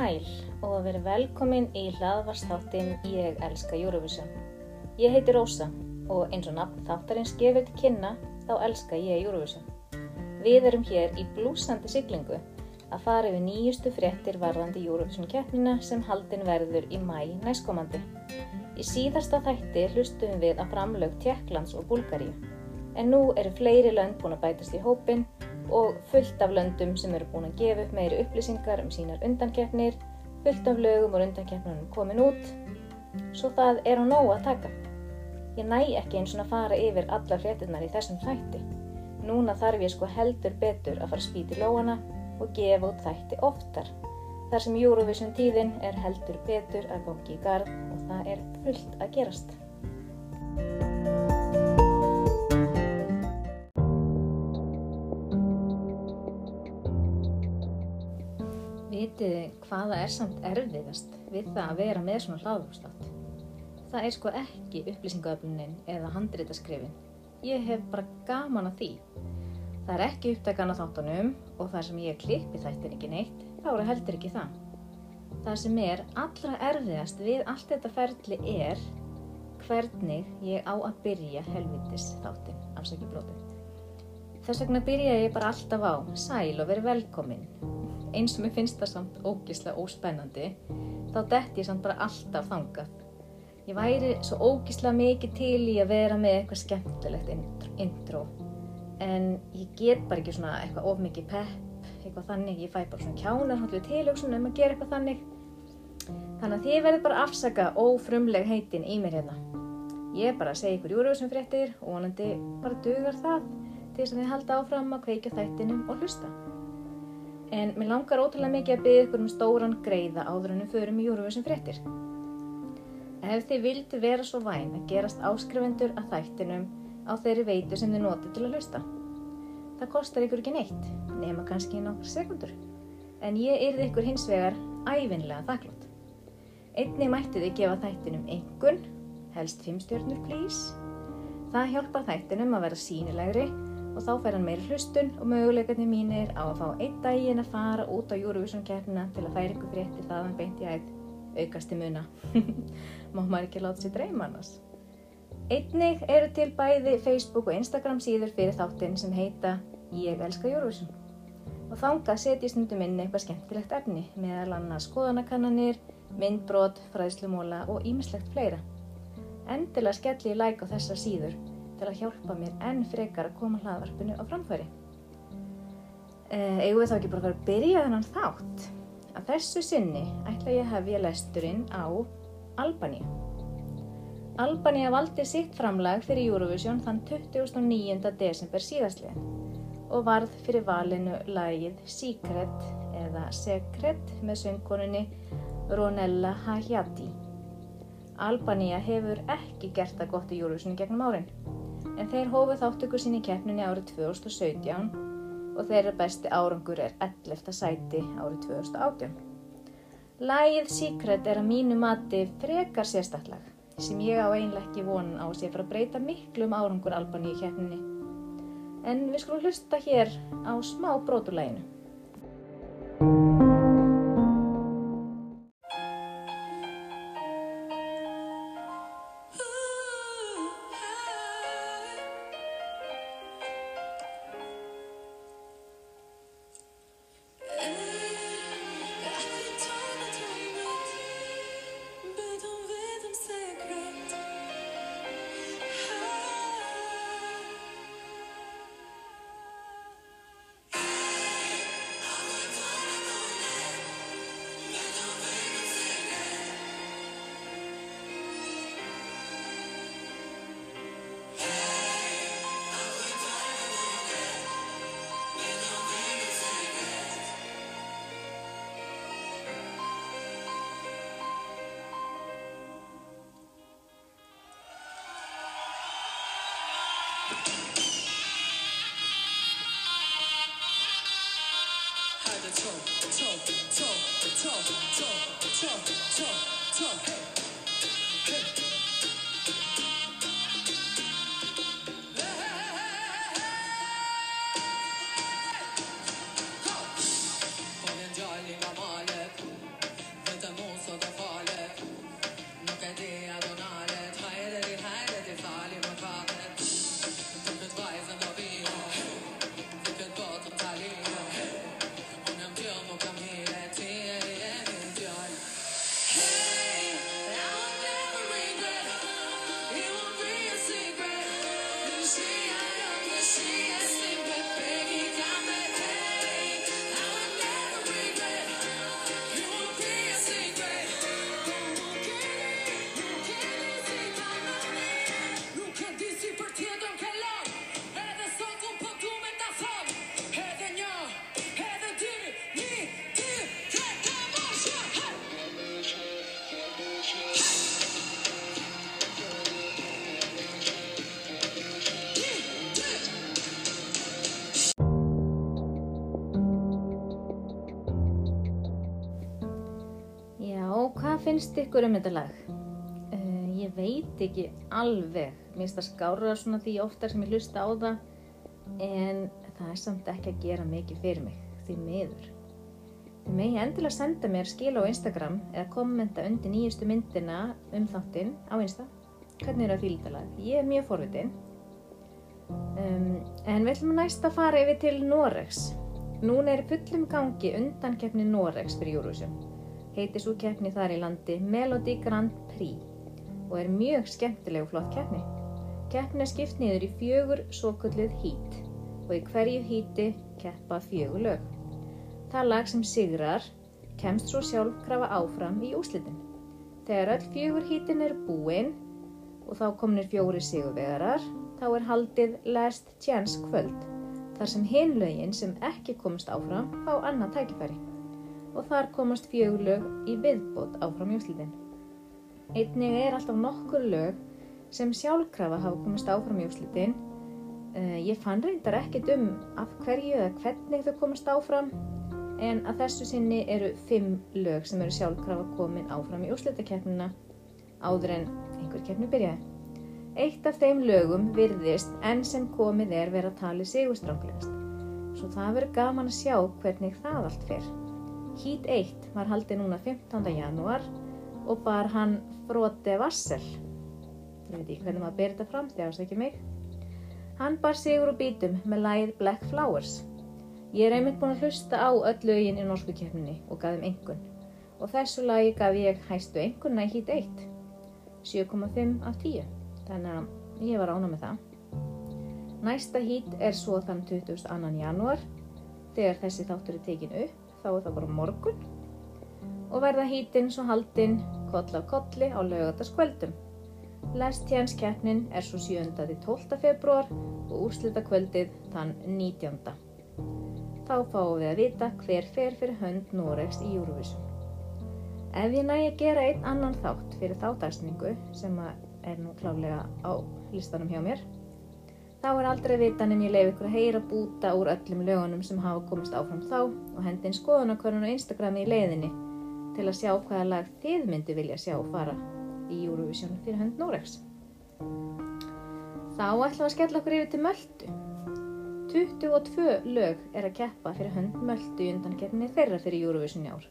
Sæl og vera velkomin í hlaðvarsþáttin Ég elska Eurovision. Ég heiti Rósa og eins og nafn þáttarins gefur til kynna þá elska ég Eurovision. Við erum hér í blúsandi siglingu að fara yfir nýjustu fréttir varðandi Eurovision keppnina sem haldin verður í mæ næstkomandi. Í síðasta þætti hlustum við að framlög Tjekklands og Búlgaríu. En nú eru fleiri lönd búin að bætast í hópin og fullt af löndum sem eru búin að gefa upp meiri upplýsingar um sínar undankeppnir, fullt af lögum og undankeppnunum komin út, svo það er á nógu að taka. Ég næ ekki eins og að fara yfir allar fréttinnar í þessum þætti. Núna þarf ég sko heldur betur að fara spýti lóana og gefa út þætti oftar. Þar sem Eurovision tíðin er heldur betur að gangi í gard og það er fullt að gerast. Vitiði hvaða er samt erfiðast við það að vera með svona hlaðvúrstátt? Það er sko ekki upplýsingaöflunin eða handritaskrifin. Ég hef bara gaman að því. Það er ekki upptakan á þáttunum og þar sem ég klippi þættir ekki neitt, þá er heldur ekki það. Það sem er allra erfiðast við allt þetta ferli er hvernig ég á að byrja helvitis þáttin, afsaki brotið. Þess vegna byrja ég bara alltaf á sæl og veri velkomin eins og mér finnst það samt ógíslega óspennandi þá dett ég samt bara alltaf þangað. Ég væri svo ógíslega mikið til í að vera með eitthvað skemmtilegt intro en ég get bara ekki svona eitthvað of mikið pepp, eitthvað þannig, ég fæ bara svona kjánar haldið tilöksun um að gera eitthvað þannig. Þannig að þið verður bara afsaka ófrumleg heitin í mér hérna. Ég bara segja ykkur júruvísum fréttir og vonandi bara dugar það til þess að þið halda áfram að kveika þættinum og hlusta. En mér langar ótrúlega mikið að byggja ykkur um stóran greiða áður en við förum í Eurovision fréttir. Ef þið vildu vera svo væn að gerast áskrifendur að þættinum á þeirri veitu sem þið notið til að hlusta. Það kostar ykkur ekki neitt, nema kannski nokkur sekundur. En ég yrði ykkur hins vegar æfinlega þakklátt. Einni mættu þið gefa þættinum engun, helst 5 stjórnur please. Það hjálpa þættinum að vera sínilegri og þá fær hann meiri hlustun og möguleikarnir mínir á að fá einn daginn að fara út á Eurovision keppnina til að færa ykkur fréttir þaðan beint í æð aukast í muna. Má maður ekki láta sér dreyma annars. Einnig eru til bæði Facebook og Instagram síður fyrir þáttinn sem heita Ég elska Eurovision. Og þanga setjast stundum inn eitthvað skemmtilegt efni meðal annars skoðanakannanir, myndbrot, fræðslumóla og ímislegt fleira. Endilega skelli í like á þessar síður til að hjálpa mér enn frekar að koma hlaðvarpinu á framfæri. Egu við þá ekki bara að byrja þennan þátt. Að þessu sinni ætla ég að hefja lesturinn á Albaníu. Albaníu valdi sitt framlag fyrir Eurovision þann 29. desember síðastliðin og varð fyrir valinu lagið Secret eða Secret með söngkonunni Ronella Hayati. Albaníu hefur ekki gert það gott í Eurovision gegnum árin en þeir hófu þáttöku sín í keppninni árið 2017 og þeirra besti árangur er 11. sæti árið 2018. Lægið Secret er að mínu mati frekar sérstaklag sem ég á einlega ekki vonan á að sé fyrir að breyta miklu um árangur Albaníu í keppninni. En við skulum hlusta hér á smá brotulæginu. tough. Finnst ykkur um þetta lag? Uh, ég veit ekki alveg. Mér finnst það skára svona því oftar sem ég hlusta á það en það er samt ekki að gera mikið fyrir mig, því miður. Þið megi endilega senda mér skil á Instagram eða kommenta undir nýjustu myndina um þáttinn á Insta. Hvernig er það fíldalag? Ég er mjög forvitin. Um, en við ætlum næst að fara yfir til Noregs. Núna er fullum gangi undankeppni Noregs fyrir Eurovision. Heitir svo keppni þar í landi Melody Grand Prix og er mjög skemmtileg og flott keppni. Keppni er skipt niður í fjögur svokulluð hít og í hverju híti keppa fjögur lög. Það lag sem sigrar kemst svo sjálfkrafa áfram í úslitin. Þegar öll fjögur hítin er búinn og þá komnir fjóri sigurvegarar, þá er haldið Last Chance kvöld, þar sem hinlaugin sem ekki komast áfram fá annað tækifæri og þar komast fjögur lög í viðbót áfram í úslitin. Einnig er alltaf nokkur lög sem sjálfkrafa hafa komast áfram í úslitin. Uh, ég fann reyndar ekkit um af hverju eða hvernig þau komast áfram en að þessu sinni eru fimm lög sem eru sjálfkrafa komin áfram í úslitakeppnina áður en einhver keppni byrjaði. Eitt af þeim lögum virðist enn sem komið er verið að tali sigurstránglegast, svo það verður gaman að sjá hvernig það allt fer. Hít 1 var haldið núna 15. janúar og bar hann Fróte Vassel. Ég veit ekki hvernig maður ber þetta fram, það er ekki mig. Hann bar sigur og bítum með læð Black Flowers. Ég er einmitt búin að hlusta á öll lögin í norsku keppninni og gaf þeim engun. Og þessu lagi gaf ég hæstu engunna í hít 1. 7,5 af 10. Þannig að ég var ána með það. Næsta hít er svo þann 22. janúar. Þegar þessi þáttur er tekin upp, þá er það bara morgun. Og verða hítinn svo haldinn koll af kolli á lögataskvöldum. Last Chance keppnin er svo 7. til 12. februar og úrslita kvöldið þann 19. Þá fáum við að vita hver fer fyrir hönd Noregs í Eurovision. Ef ég nægi að gera einn annan þátt fyrir þáttarsningu sem er nú klálega á listanum hjá mér, þá er aldrei vita nefn ég leif ykkur að heyra búta úr öllum lögunum sem hafa komist áfram þá og hendin skoðunarkvörnun á Instagrami í leiðinni til að sjá hvaða lag þið myndi vilja sjá fara í Eurovision fyrir hönd Noregs. Þá ætlum við að skella okkur yfir til Möldu. 22 lög er að keppa fyrir hönd Möldu í undankeppni þeirra fyrir Eurovision í ár.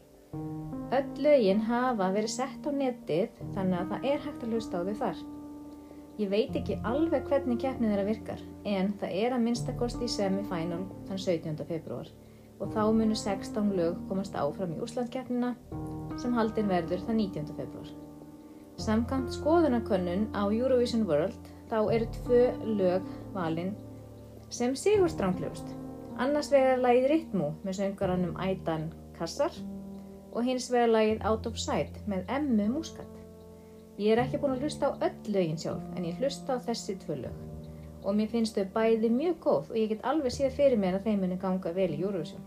Öll lögin hafa verið sett á netið þannig að það er hægt að hlusta á þau þar. Ég veit ekki alveg hvernig keppnið þeirra virkar en það er að minnstakost í semifinal þann 17. februar og þá munur 16 lög komast áfram í Úslandkeppnina sem haldin verður þann 19. februar. Samkvæmt skoðunakönnun á Eurovision World þá eru tvö lög valinn sem sigur stránglegust. Annars vegar lagið Ritmu með söngaranum Aidan Kassar og hins vegar lagið Out of Sight með Emmu Muscat. Ég er ekki búin að hlusta á öll lögin sjálf en ég hlusta á þessi tvö lög og mér finnst þau bæði mjög góð og ég get alveg séð fyrir mér að þeim muni ganga vel í Eurovision.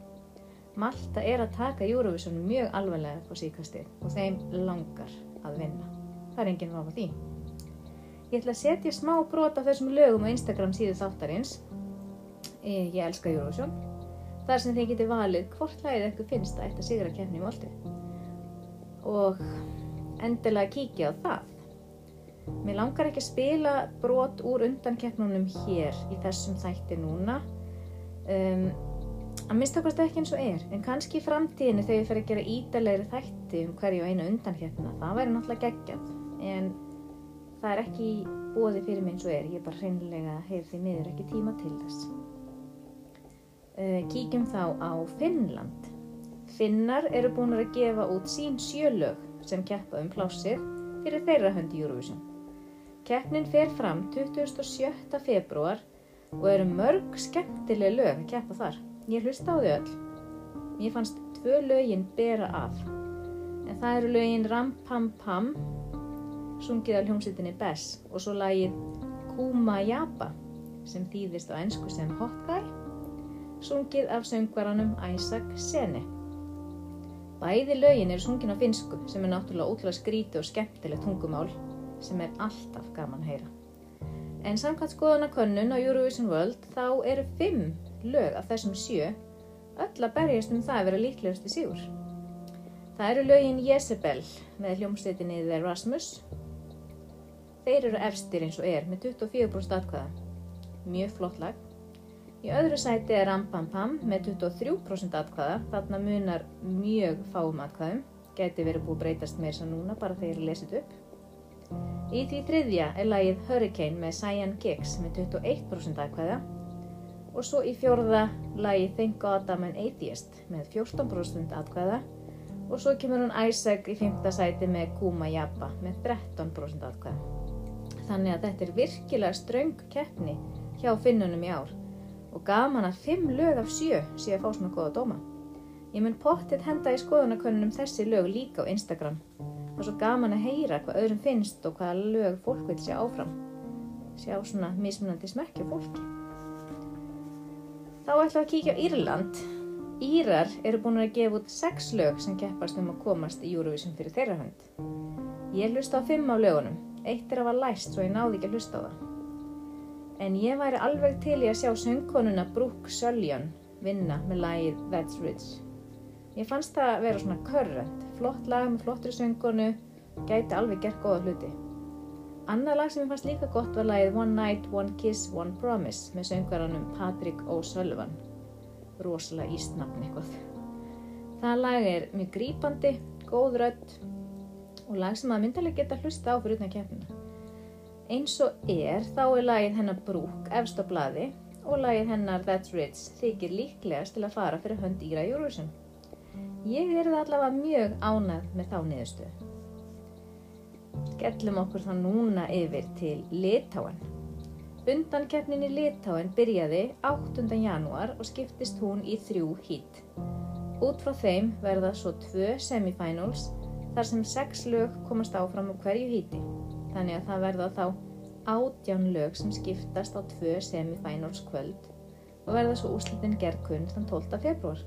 Malta er að taka Eurovision mjög alvarlega på síkastið og þeim langar að vinna. Það er enginn ráð á því. Ég ætla að setja smá brot af þessum lögum á Instagram síðu þáttarins. Ég elska Eurovision. Þar sem þið getur valið hvort lagið eitthvað finnst að eitthvað sigra kemni í moldu. Og endilega kíkja á það. Mér langar ekki að spila brot úr undankeppnunum hér í þessum þætti núna. Um, að mistakast ekki eins og er, en kannski í framtíðinu þegar ég fer að gera ídalegri þætti um hverju einu undankeppnuna, það væri náttúrulega geggjað. En það er ekki bóði fyrir mig eins og er, ég er bara hreinlega því miður ekki tíma til þess. Uh, kíkjum þá á Finnland. Finnar eru búin að gefa út sín sjölög sem keppa um plásið fyrir þeirra höndi Eurovision. Keppnin fer fram 27. februar og eru mörg skemmtileg lög að keppa þar. Ég hlusta á þau öll. Mér fannst tvö lögin bera af. En það eru lögin Ram Pam Pam, sungið af hljómsveitinni Bess og svo lagið Kuma Japa sem þýðist á ennsku sem Hot Guy, sungið af söngvaranum Isaac Sene. Bæði lögin eru sungin á finsku sem er náttúrulega ótrúlega skríti og skemmtilegt tungumál sem er alltaf gaman að heyra. En samkvæmt skoðanakönnun á Eurovision World þá eru fimm lög af þessum sjö öll að berjast um það að vera líklegast í sigur. Það Það eru lögin Jezebel með hljómsveitinni The Rasmus. Þeir eru efstir eins og er með 24% atkvæða. Mjög flott lag. Í öðru sæti er Ram Pam Pam með 23% atkvæða. Þarna munar mjög fáum atkvæðum. Gæti verið búið breytast þess að núna bara þegar ég lesið upp. Í því þriðja er lagið Hurricane með Cyan Giggs með 21% atkvæða. Og svo í fjórða lagið Thank God I'm an Atheist með 14% atkvæða og svo kemur hún Isaac í fymta sæti með Kuma Jabba með 13% atkvæða. Þannig að þetta er virkilega ströng keppni hjá finnunum í ár og gaman að 5 lög af 7 sé að fá svona goða dóma. Ég mun pottið henda í skoðanakönnunum þessi lög líka á Instagram. Er svo gaman að heyra hvað öðrum finnst og hvaða lög fólk vil sjá áfram. Sjá svona mismunandi smekkja fólki. Þá við að kíkja á Írland Írar eru búin að gefa út sex lög sem keppast um að komast í Eurovision fyrir þeirra hönd. Ég hlusta á fimm á lögunum, eitt er að var læst svo ég náði ekki að hlusta á það. En ég væri alveg til í að sjá söngkonuna Brooke Söljan vinna með lagið That's Rich. Ég fannst það að vera svona körrent, flott lag með flottri söngkonu, gæti alveg gert góða hluti. Annað lag sem ég fannst líka gott var lagið One Night, One Kiss, One Promise með söngvaranum Patrick O'Sullivan rosalega ístnafn eitthvað. Það lag er mjög grípandi, góð rödd og lag sem að myndalega geta hlusta á fyrir utan keppnina. Eins og er þá er lagið hennar Brúk efst á bladi og lagið hennar That's Rich þykir líklegast til að fara fyrir hönd Íra Júruvísum. Ég er það allavega mjög ánað með þá niðurstöðu. Skellum okkur þá núna yfir til Litáan. Undankeppnin í Litáin byrjaði 8. janúar og skiptist hún í þrjú hít. Út frá þeim verða svo tvö semifinals þar sem sex lög komast áfram á hverju híti. Þannig að það verða þá átján lög sem skiptast á tvö semifinals kvöld og verða svo úslitin gerðkunn þann 12. februar.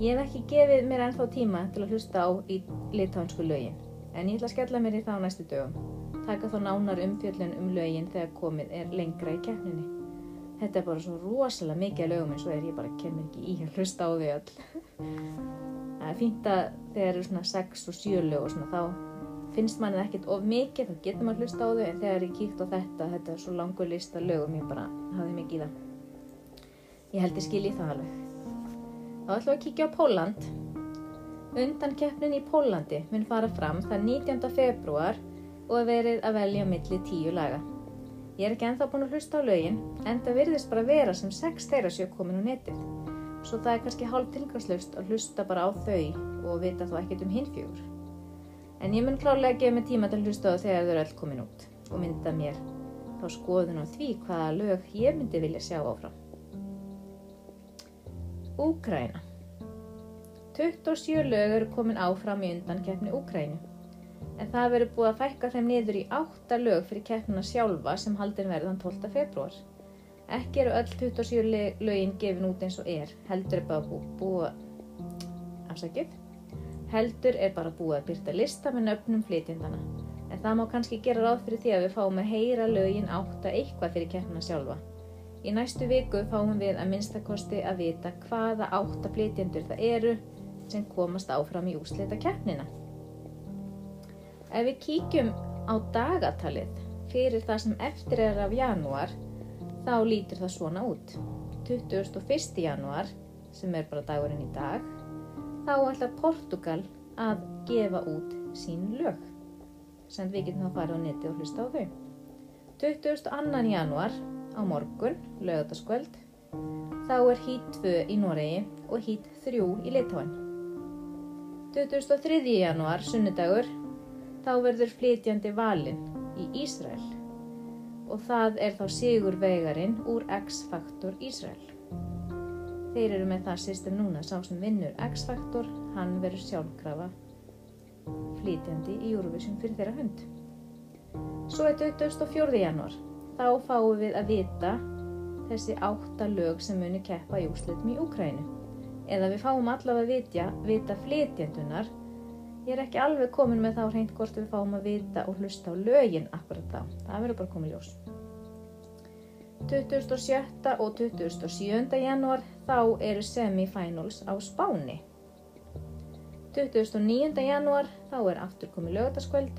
Ég hef ekki gefið mér ennþá tíma til að hlusta á í litáinsku lögin en ég ætla að skella mér í þá næstu dögum taka þá nánar umfjöllun um lögin þegar komið er lengra í keppninni. Þetta er bara svo rosalega mikið lögum eins og er ég bara kemur ekki í að hlusta á því öll. Það er fínt að þegar eru svona 6 og 7 lög og svona þá finnst manni ekkert of mikið, þá getur maður hlusta á þau en þegar ég kíkt á þetta, þetta er svo langur lista lögum ég bara hafði mikið í það. Ég held ég skilji það alveg. Þá ætlum við að kíkja á Póland. Undan keppnin í Pólandi mun fara fram það 19. februar og verið að velja milli tíu laga. Ég er ekki enþá búin að hlusta á lögin, en það virðist bara vera sem sex þeirra séu komin á netið. Svo það er kannski hálf tilgangslöst að hlusta bara á þau og vita þá ekkert um hinfjögur. En ég mun klálega gefa mig tíma til hlusta á þegar þau eru öll komin út og mynda mér þá skoðun á því hvaða lög ég myndi vilja sjá áfram. Úkræna 27 lög eru komin áfram í undan keppni Úkrænu en það verður búið að fækka þeim niður í 8 lög fyrir keppnuna sjálfa sem haldin verðan 12. februar. Ekki eru öll 27 lögin gefin út eins og er, heldur er bara búið, búið afsakið, heldur er bara búið að byrta lista með nöfnum flytjendana, en það má kannski gera ráð fyrir því að við fáum að heyra lögin 8 eitthvað fyrir keppnuna sjálfa. Í næstu viku fáum við að minnstakosti að vita hvaða 8 flytjendur það eru sem komast áfram í úslita keppnina. Ef við kíkjum á dagatalið fyrir það sem eftir er af janúar, þá lítur það svona út. 21. janúar, sem er bara dagurinn í dag, þá ætlar Portugal að gefa út sín lög, sem við getum að fara á neti og hlusta á þau. 22. janúar, á morgun, lögataskvöld, þá er hít 2 í Noregi og hít 3 í Litáin. 23. janúar, sunnudagur, þá verður flytjandi valinn í Ísrael og það er þá Sigur Veigarinn úr X-Faktor Ísrael. Þeir eru með það system núna, sá sem vinnur X-Faktor, hann verður sjálfkrafa flytjandi í Eurovision fyrir þeirra hund. Svo er 24. januar, þá fáum við að vita þessi átta lög sem muni keppa í úslitum í Úkrænu. Eða við fáum allavega að vitja, vita flytjandunar Ég er ekki alveg komin með þá hreint hvort við fáum að vita og hlusta á lögin akkurat þá. Það verður bara komið ljós. 27. og 27. janúar þá eru semifinals á Spáni. 29. janúar þá er aftur komið lögataskvöld,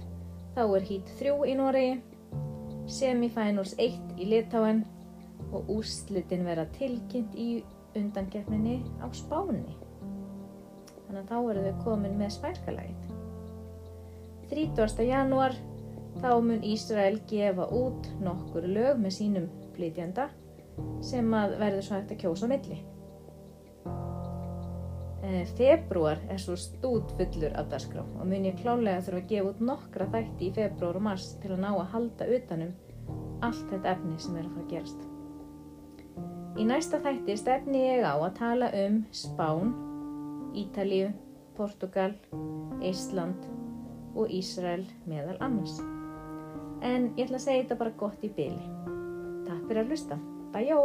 þá er hít 3 í Noregi, semifinals 1 í Litáen og úrslitin vera tilkynnt í undankeppninni á Spáni. Þannig að þá eru þau komin með spænskalagið. 30. janúar þá mun Ísrael gefa út nokkur lög með sínum flytjanda sem að verður svo hægt að kjósa milli. Eh, Februar er svo stút fullur af dagskrá og mun ég klálega þurfa að gefa út nokkra þætti í februar og mars til að ná að halda utanum allt þetta efni sem er að fara að gerast. Í næsta þætti stefni ég á að tala um Spán, Ítalíu, Portugal, Ísland og Ísrael meðal annars. En ég ætla að segja þetta bara gott í byli. Takk fyrir að hlusta. Bæjó!